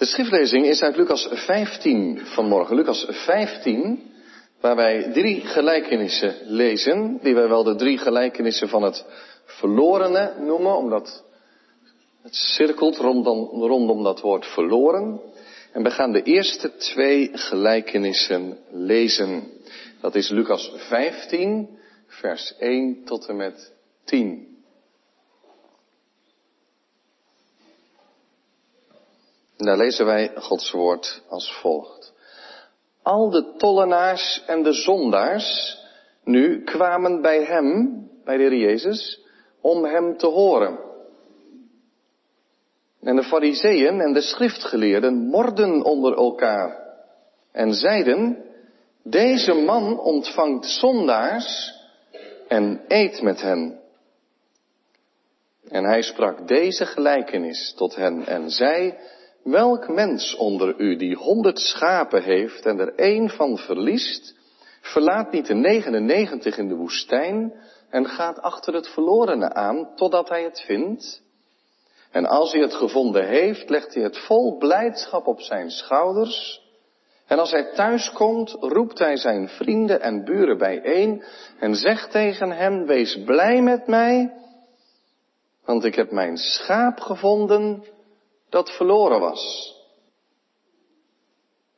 De schriftlezing is uit Lucas 15 vanmorgen. Lucas 15, waar wij drie gelijkenissen lezen, die wij wel de drie gelijkenissen van het verlorene noemen, omdat het cirkelt rondom, rondom dat woord verloren. En we gaan de eerste twee gelijkenissen lezen. Dat is Lucas 15, vers 1 tot en met 10. Daar lezen wij Gods woord als volgt. Al de tollenaars en de zondaars nu kwamen bij hem, bij de Heer Jezus, om hem te horen. En de fariseeën en de schriftgeleerden morden onder elkaar en zeiden, deze man ontvangt zondaars en eet met hen. En hij sprak deze gelijkenis tot hen en zei, welk mens onder u die honderd schapen heeft en er één van verliest, verlaat niet de 99 in de woestijn en gaat achter het verlorene aan totdat hij het vindt? En als hij het gevonden heeft, legt hij het vol blijdschap op zijn schouders. En als hij thuis komt, roept hij zijn vrienden en buren bijeen en zegt tegen hen, wees blij met mij, want ik heb mijn schaap gevonden dat verloren was.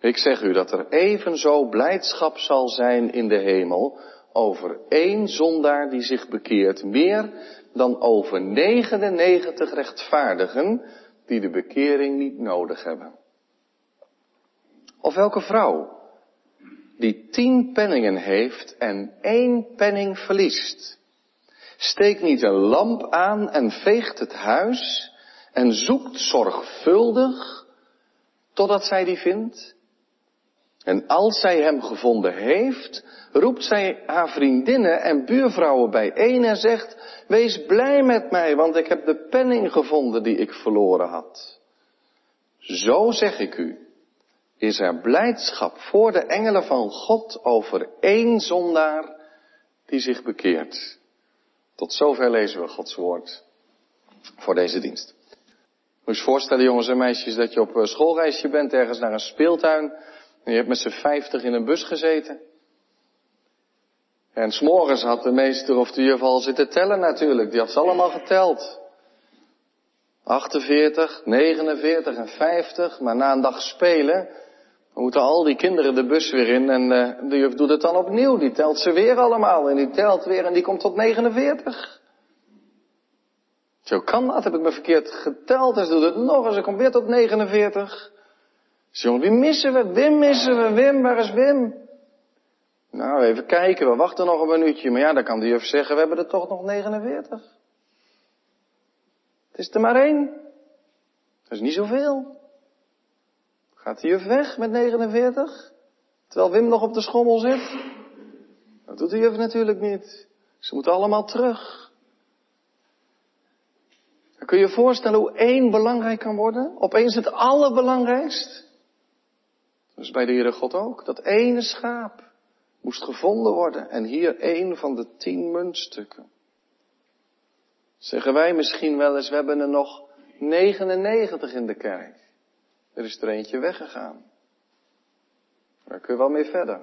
Ik zeg u dat er evenzo blijdschap zal zijn in de hemel over één zondaar die zich bekeert, meer dan over 99 rechtvaardigen die de bekering niet nodig hebben. Of welke vrouw die tien penningen heeft en één penning verliest, steekt niet een lamp aan en veegt het huis en zoekt zorgvuldig totdat zij die vindt. En als zij hem gevonden heeft, roept zij haar vriendinnen en buurvrouwen bijeen en zegt, wees blij met mij, want ik heb de penning gevonden die ik verloren had. Zo zeg ik u, is er blijdschap voor de engelen van God over één zondaar die zich bekeert. Tot zover lezen we Gods woord voor deze dienst. Moet je je voorstellen, jongens en meisjes, dat je op een schoolreisje bent, ergens naar een speeltuin. En je hebt met z'n vijftig in een bus gezeten. En s'morgens had de meester of de juf al zitten tellen natuurlijk. Die had ze allemaal geteld. 48, 49 en 50. Maar na een dag spelen, moeten al die kinderen de bus weer in. En uh, de juf doet het dan opnieuw. Die telt ze weer allemaal. En die telt weer en die komt tot 49. Zo kan dat, heb ik me verkeerd geteld, dus doet het nog eens, ik kom weer tot 49. Dus jongen, wie missen we? Wim missen we, Wim, waar is Wim? Nou, even kijken, we wachten nog een minuutje, maar ja, dan kan de juf zeggen, we hebben er toch nog 49. Het is er maar één. Dat is niet zoveel. Gaat de juf weg met 49? Terwijl Wim nog op de schommel zit? Dat doet de juf natuurlijk niet. Ze moeten allemaal terug. Kun je je voorstellen hoe één belangrijk kan worden? Opeens het allerbelangrijkst. Dus bij de Heere God ook. Dat ene schaap moest gevonden worden. En hier één van de tien muntstukken. Zeggen wij misschien wel eens, we hebben er nog 99 in de kerk. Er is er eentje weggegaan. Daar kun je wel mee verder.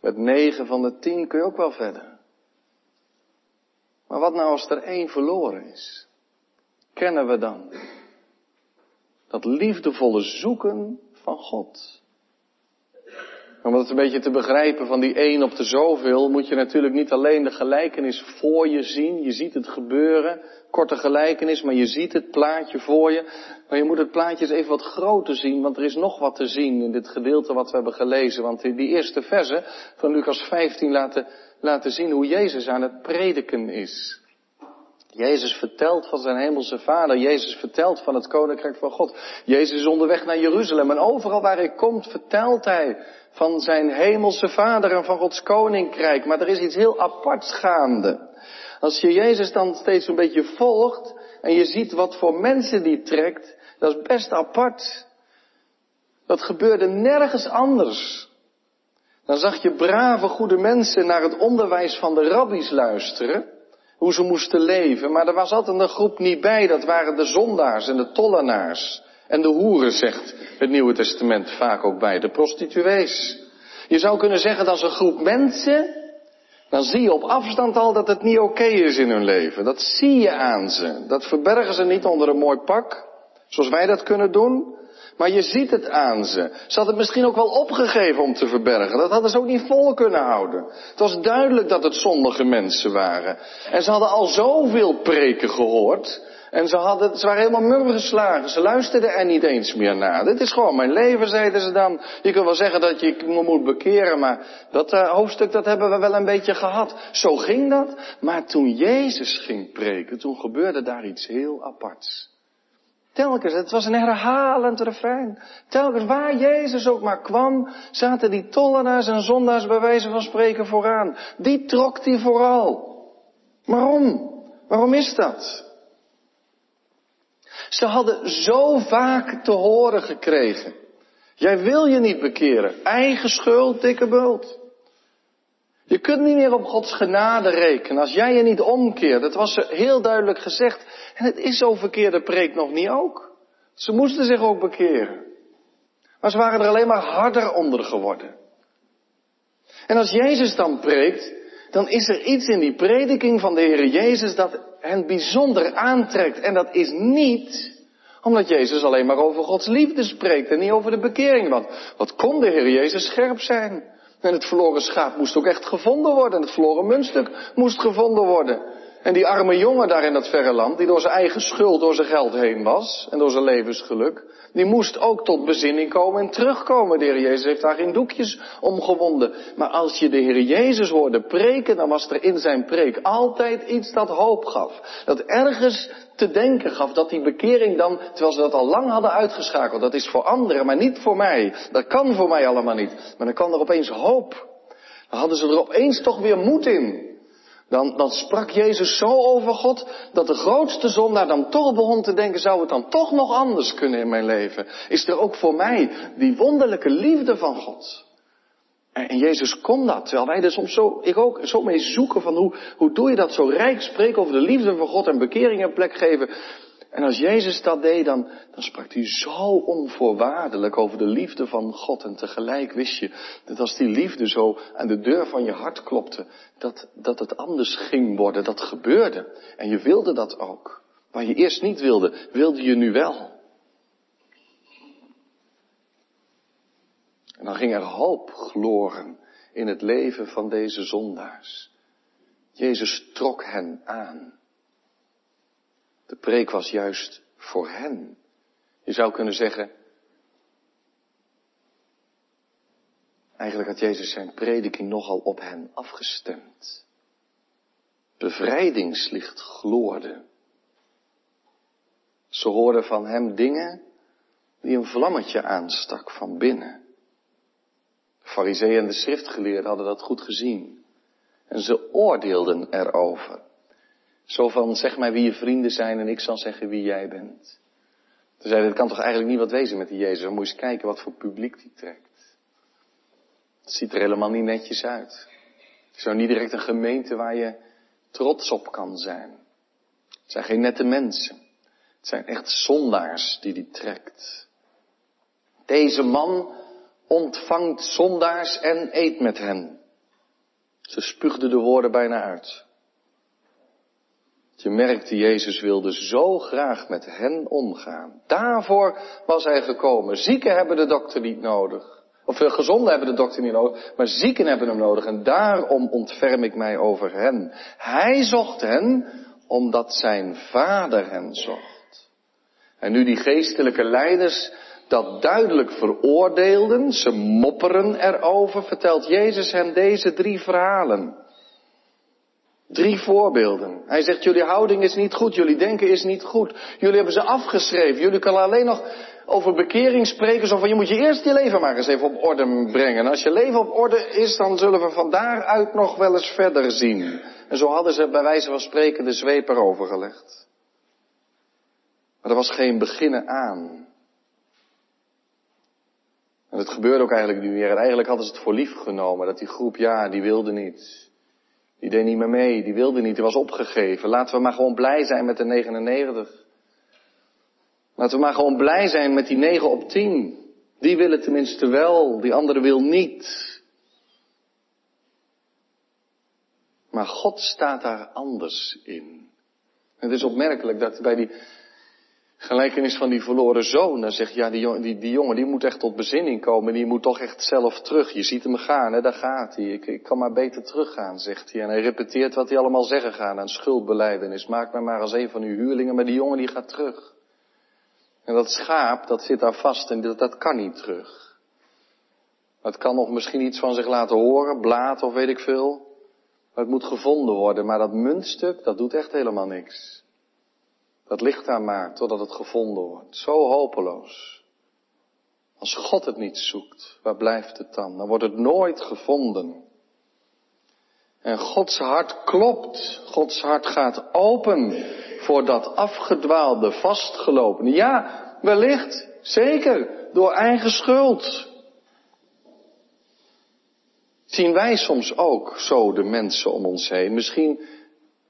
Met negen van de tien kun je ook wel verder. Maar wat nou als er één verloren is? Kennen we dan dat liefdevolle zoeken van God? Om dat een beetje te begrijpen van die één op de zoveel, moet je natuurlijk niet alleen de gelijkenis voor je zien. Je ziet het gebeuren, korte gelijkenis, maar je ziet het plaatje voor je. Maar je moet het plaatje eens even wat groter zien, want er is nog wat te zien in dit gedeelte wat we hebben gelezen. Want die eerste verse van Lucas 15 laten laten zien hoe Jezus aan het prediken is. Jezus vertelt van zijn hemelse vader. Jezus vertelt van het koninkrijk van God. Jezus is onderweg naar Jeruzalem. En overal waar hij komt vertelt hij van zijn hemelse vader en van Gods koninkrijk. Maar er is iets heel aparts gaande. Als je Jezus dan steeds een beetje volgt en je ziet wat voor mensen die trekt, dat is best apart. Dat gebeurde nergens anders. Dan zag je brave, goede mensen naar het onderwijs van de rabbies luisteren. Hoe ze moesten leven. Maar er was altijd een groep niet bij. Dat waren de zondaars en de tollenaars. En de hoeren zegt het Nieuwe Testament vaak ook bij, de prostituees. Je zou kunnen zeggen dat als een groep mensen, dan zie je op afstand al dat het niet oké is in hun leven. Dat zie je aan ze. Dat verbergen ze niet onder een mooi pak, zoals wij dat kunnen doen. Maar je ziet het aan ze. Ze hadden het misschien ook wel opgegeven om te verbergen. Dat hadden ze ook niet vol kunnen houden. Het was duidelijk dat het zondige mensen waren. En ze hadden al zoveel preken gehoord. En ze, hadden, ze waren helemaal murren geslagen. Ze luisterden er niet eens meer naar. Dit is gewoon mijn leven, zeiden ze dan. Je kunt wel zeggen dat je me moet bekeren, maar dat uh, hoofdstuk dat hebben we wel een beetje gehad. Zo ging dat. Maar toen Jezus ging preken, toen gebeurde daar iets heel aparts. Telkens, het was een herhalend refrein. Telkens waar Jezus ook maar kwam, zaten die tollenaars en zondaars bij wijze van spreken vooraan. Die trok hij vooral. Waarom? Waarom is dat? Ze hadden zo vaak te horen gekregen. Jij wil je niet bekeren. Eigen schuld, dikke bult. Je kunt niet meer op Gods genade rekenen als jij je niet omkeert. Dat was heel duidelijk gezegd. En het is zo verkeerde preek nog niet ook. Ze moesten zich ook bekeren. Maar ze waren er alleen maar harder onder geworden. En als Jezus dan preekt, dan is er iets in die prediking van de Heer Jezus dat hen bijzonder aantrekt. En dat is niet omdat Jezus alleen maar over Gods liefde spreekt en niet over de bekering. Want wat kon de Heer Jezus scherp zijn? En het verloren schaap moest ook echt gevonden worden. En het verloren muntstuk moest gevonden worden. En die arme jongen daar in dat verre land, die door zijn eigen schuld, door zijn geld heen was en door zijn levensgeluk, die moest ook tot bezinning komen en terugkomen. De Heer Jezus heeft daar geen doekjes om gewonden. Maar als je de Heer Jezus hoorde preken, dan was er in zijn preek altijd iets dat hoop gaf. Dat ergens te denken gaf dat die bekering dan, terwijl ze dat al lang hadden uitgeschakeld, dat is voor anderen, maar niet voor mij. Dat kan voor mij allemaal niet. Maar dan kan er opeens hoop. Dan hadden ze er opeens toch weer moed in. Dan, dan sprak Jezus zo over God, dat de grootste zondaar dan toch begon te denken, zou het dan toch nog anders kunnen in mijn leven? Is er ook voor mij die wonderlijke liefde van God? En, Jezus kon dat, terwijl wij er soms zo, ik ook, zo mee zoeken van hoe, hoe doe je dat zo rijk spreken over de liefde van God en bekering een plek geven. En als Jezus dat deed, dan, dan sprak hij zo onvoorwaardelijk over de liefde van God. En tegelijk wist je dat als die liefde zo aan de deur van je hart klopte, dat, dat het anders ging worden. Dat gebeurde. En je wilde dat ook. Waar je eerst niet wilde, wilde je nu wel. En dan ging er hoop gloren in het leven van deze zondaars. Jezus trok hen aan. De preek was juist voor hen. Je zou kunnen zeggen, eigenlijk had Jezus zijn prediking nogal op hen afgestemd. Bevrijdingslicht gloorde. Ze hoorden van hem dingen die een vlammetje aanstak van binnen. De fariseeën en de schriftgeleerden hadden dat goed gezien. En ze oordeelden erover. Zo van, zeg mij wie je vrienden zijn en ik zal zeggen wie jij bent. Toen zeiden, het kan toch eigenlijk niet wat wezen met die Jezus. Dan moet je eens kijken wat voor publiek die trekt. Het ziet er helemaal niet netjes uit. Het is nou niet direct een gemeente waar je trots op kan zijn. Het zijn geen nette mensen. Het zijn echt zondaars die die trekt. Deze man ontvangt zondaars en eet met hen. Ze spuugde de woorden bijna uit. Je merkte, Jezus wilde zo graag met hen omgaan. Daarvoor was hij gekomen. Zieken hebben de dokter niet nodig. Of uh, gezonden hebben de dokter niet nodig, maar zieken hebben hem nodig. En daarom ontferm ik mij over hen. Hij zocht hen omdat zijn vader hen zocht. En nu die geestelijke leiders dat duidelijk veroordeelden, ze mopperen erover, vertelt Jezus hen deze drie verhalen. Drie voorbeelden. Hij zegt, jullie houding is niet goed, jullie denken is niet goed. Jullie hebben ze afgeschreven. Jullie kunnen alleen nog over bekering spreken, zo van je moet je eerst je leven maar eens even op orde brengen. En als je leven op orde is, dan zullen we van daaruit nog wel eens verder zien. En zo hadden ze bij wijze van spreken de zweep erover gelegd. Maar er was geen beginnen aan. En het gebeurde ook eigenlijk niet meer. En eigenlijk hadden ze het voor lief genomen, dat die groep, ja, die wilde niet. Die deed niet meer mee, die wilde niet, die was opgegeven. Laten we maar gewoon blij zijn met de 99. Laten we maar gewoon blij zijn met die 9 op 10. Die willen tenminste wel, die andere wil niet. Maar God staat daar anders in. Het is opmerkelijk dat bij die gelijkenis van die verloren zoon, dan zegt ja, die, die, die jongen die moet echt tot bezinning komen, die moet toch echt zelf terug. Je ziet hem gaan, hè, daar gaat hij. Ik, ik kan maar beter teruggaan, zegt hij. En hij repeteert wat hij allemaal zeggen gaan aan schuldbeleidenis. Maak mij maar als een van uw huurlingen, maar die jongen die gaat terug. En dat schaap, dat zit daar vast en dat, dat kan niet terug. Het kan nog misschien iets van zich laten horen, blaad of weet ik veel. Maar het moet gevonden worden, maar dat muntstuk, dat doet echt helemaal niks. Dat ligt daar maar totdat het gevonden wordt. Zo hopeloos. Als God het niet zoekt, waar blijft het dan? Dan wordt het nooit gevonden. En Gods hart klopt. Gods hart gaat open voor dat afgedwaalde, vastgelopen. Ja, wellicht, zeker, door eigen schuld. Zien wij soms ook zo de mensen om ons heen? Misschien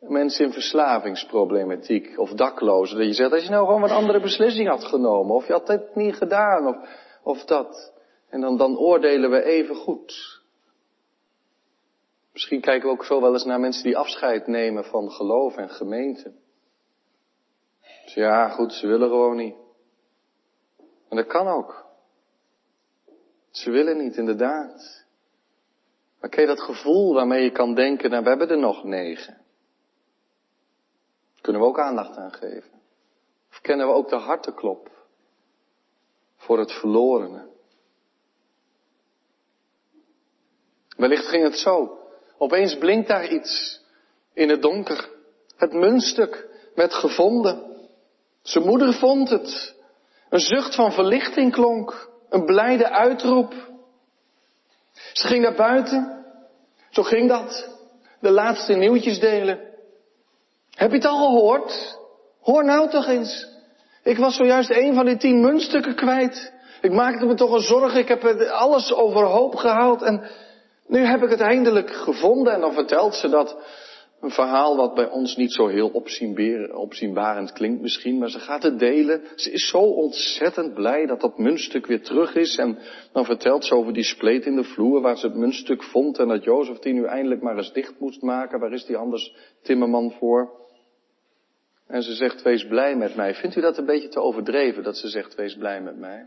mensen in verslavingsproblematiek of daklozen. Dat je zegt, als je nou gewoon een andere beslissing had genomen. Of je had dit niet gedaan. Of, of dat. En dan, dan oordelen we even goed. Misschien kijken we ook zo wel eens naar mensen die afscheid nemen van geloof en gemeente. Dus ja, goed, ze willen gewoon niet. En dat kan ook. Ze willen niet, inderdaad. Maar ken je dat gevoel waarmee je kan denken, nou we hebben er nog negen. Kunnen we ook aandacht aan geven? Of kennen we ook de harteklop voor het verlorene? Wellicht ging het zo. Opeens blinkt daar iets in het donker. Het muntstuk werd gevonden. Zijn moeder vond het. Een zucht van verlichting klonk. Een blijde uitroep. Ze ging naar buiten. Zo ging dat. De laatste nieuwtjes delen. Heb je het al gehoord? Hoor nou toch eens. Ik was zojuist een van die tien muntstukken kwijt. Ik maakte me toch een zorg. Ik heb alles overhoop gehaald. En nu heb ik het eindelijk gevonden. En dan vertelt ze dat een verhaal wat bij ons niet zo heel opzienbarend klinkt misschien, maar ze gaat het delen. Ze is zo ontzettend blij dat dat muntstuk weer terug is. En dan vertelt ze over die spleet in de vloer waar ze het muntstuk vond en dat Jozef die nu eindelijk maar eens dicht moest maken. Waar is die anders timmerman voor? En ze zegt, wees blij met mij. Vindt u dat een beetje te overdreven, dat ze zegt, wees blij met mij?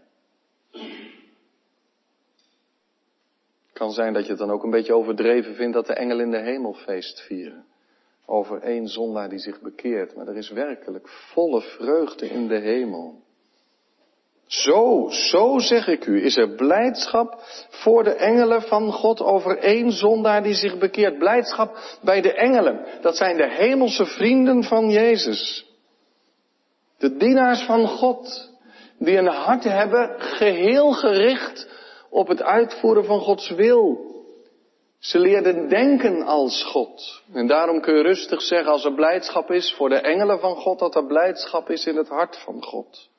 kan zijn dat je het dan ook een beetje overdreven vindt dat de engelen in de hemel feest vieren over één zondaar die zich bekeert. Maar er is werkelijk volle vreugde in de hemel. Zo, zo zeg ik u, is er blijdschap voor de engelen van God over één zondaar die zich bekeert. Blijdschap bij de engelen. Dat zijn de hemelse vrienden van Jezus. De dienaars van God, die een hart hebben geheel gericht op het uitvoeren van Gods wil. Ze leerden denken als God. En daarom kun je rustig zeggen als er blijdschap is voor de engelen van God, dat er blijdschap is in het hart van God.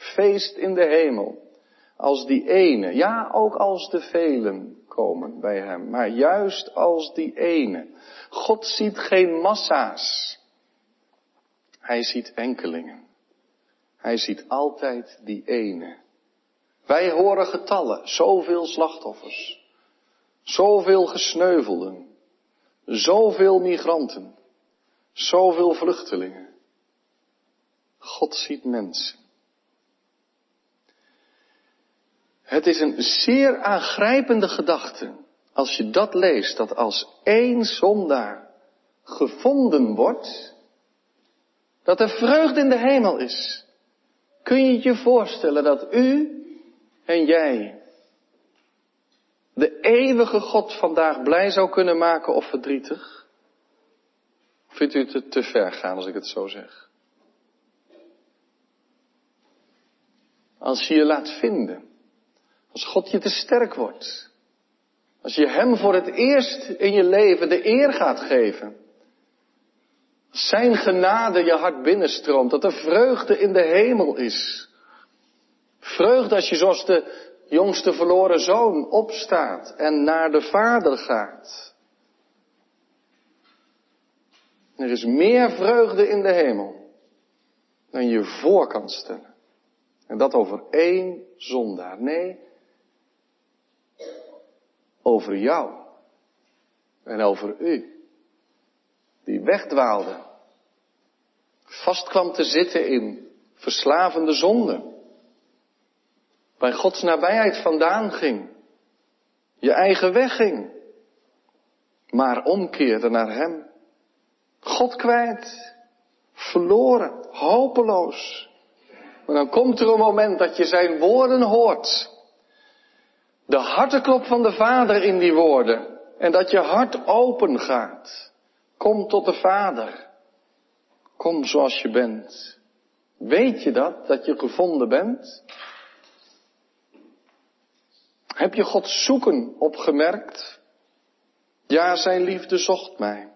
Feest in de hemel. Als die ene, ja ook als de velen komen bij hem, maar juist als die ene. God ziet geen massa's. Hij ziet enkelingen. Hij ziet altijd die ene. Wij horen getallen, zoveel slachtoffers. Zoveel gesneuvelden. Zoveel migranten. Zoveel vluchtelingen. God ziet mensen. Het is een zeer aangrijpende gedachte als je dat leest, dat als één zondaar gevonden wordt, dat er vreugde in de hemel is. Kun je je voorstellen dat u en jij de eeuwige God vandaag blij zou kunnen maken of verdrietig? Vindt u het te ver gaan als ik het zo zeg? Als je je laat vinden, als God je te sterk wordt, als je Hem voor het eerst in je leven de eer gaat geven, Zijn genade je hart binnenstroomt, dat er vreugde in de hemel is. Vreugde als je zoals de jongste verloren zoon opstaat en naar de vader gaat. Er is meer vreugde in de hemel dan je voor kan stellen. En dat over één zondaar. Nee, over jou en over u. Die wegdwaalde. Vast kwam te zitten in verslavende zonde. Bij Gods nabijheid vandaan ging. Je eigen weg ging. Maar omkeerde naar Hem. God kwijt. Verloren. Hopeloos. Maar dan komt er een moment dat je zijn woorden hoort. De harteklop van de Vader in die woorden. En dat je hart open gaat. Kom tot de Vader. Kom zoals je bent. Weet je dat, dat je gevonden bent? Heb je God zoeken opgemerkt? Ja, zijn liefde zocht mij.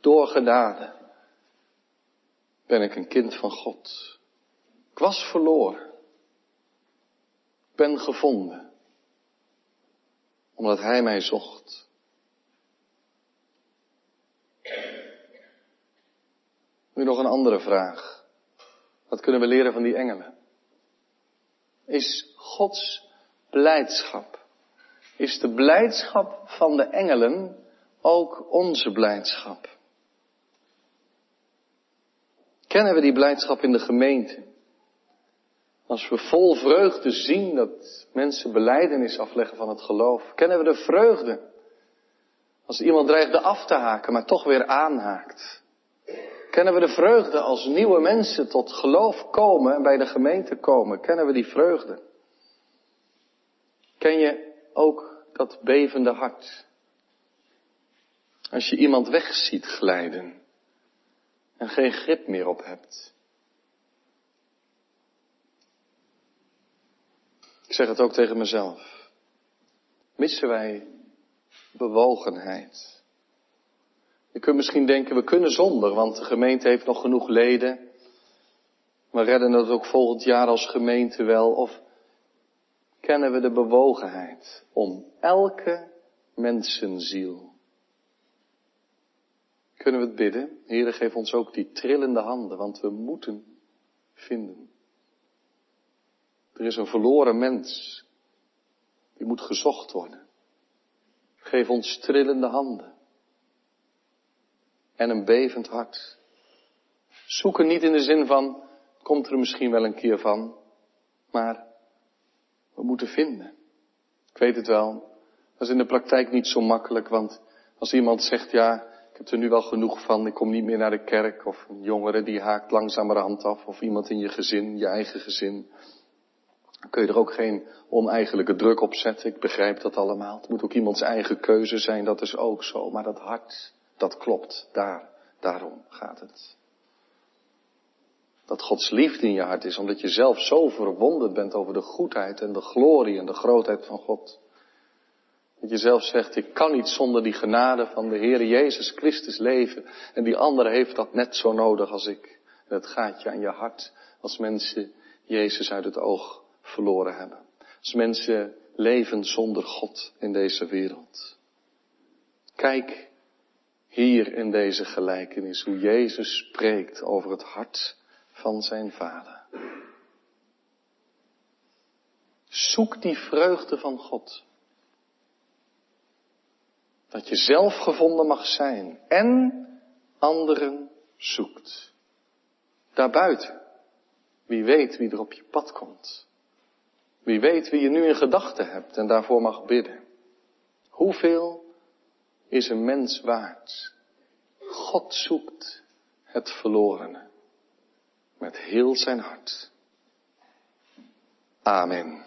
Door genade ben ik een kind van God. Ik was verloren. Ben gevonden. Omdat Hij mij zocht. Nu nog een andere vraag. Wat kunnen we leren van die engelen? Is Gods blijdschap, is de blijdschap van de engelen ook onze blijdschap? Kennen we die blijdschap in de gemeente? Als we vol vreugde zien dat mensen beleidenis afleggen van het geloof, kennen we de vreugde. Als iemand dreigde af te haken, maar toch weer aanhaakt. Kennen we de vreugde als nieuwe mensen tot geloof komen en bij de gemeente komen? Kennen we die vreugde? Ken je ook dat bevende hart? Als je iemand weg ziet glijden en geen grip meer op hebt. Zeg het ook tegen mezelf. Missen wij bewogenheid? Je kunt misschien denken, we kunnen zonder, want de gemeente heeft nog genoeg leden. We redden het ook volgend jaar als gemeente wel. Of kennen we de bewogenheid om elke mensenziel. Kunnen we het bidden? Heere, geef ons ook die trillende handen, want we moeten vinden. Er is een verloren mens. Die moet gezocht worden. Geef ons trillende handen en een bevend hart. Zoeken niet in de zin van, komt er misschien wel een keer van, maar we moeten vinden. Ik weet het wel, dat is in de praktijk niet zo makkelijk, want als iemand zegt, ja, ik heb er nu wel genoeg van, ik kom niet meer naar de kerk, of een jongere die haakt langzamerhand af, of iemand in je gezin, je eigen gezin, kun je er ook geen oneigenlijke druk op zetten. Ik begrijp dat allemaal. Het moet ook iemands eigen keuze zijn, dat is ook zo. Maar dat hart, dat klopt. Daar, daarom gaat het. Dat Gods liefde in je hart is, omdat je zelf zo verwonderd bent over de goedheid en de glorie en de grootheid van God. Dat je zelf zegt, ik kan niet zonder die genade van de Heer Jezus Christus leven. En die andere heeft dat net zo nodig als ik. En het gaat je aan je hart als mensen Jezus uit het oog verloren hebben. Als mensen leven zonder God in deze wereld. Kijk hier in deze gelijkenis hoe Jezus spreekt over het hart van zijn vader. Zoek die vreugde van God. Dat je zelf gevonden mag zijn en anderen zoekt. Daarbuiten. Wie weet wie er op je pad komt. Wie weet wie je nu in gedachten hebt en daarvoor mag bidden. Hoeveel is een mens waard. God zoekt het verlorene met heel zijn hart. Amen.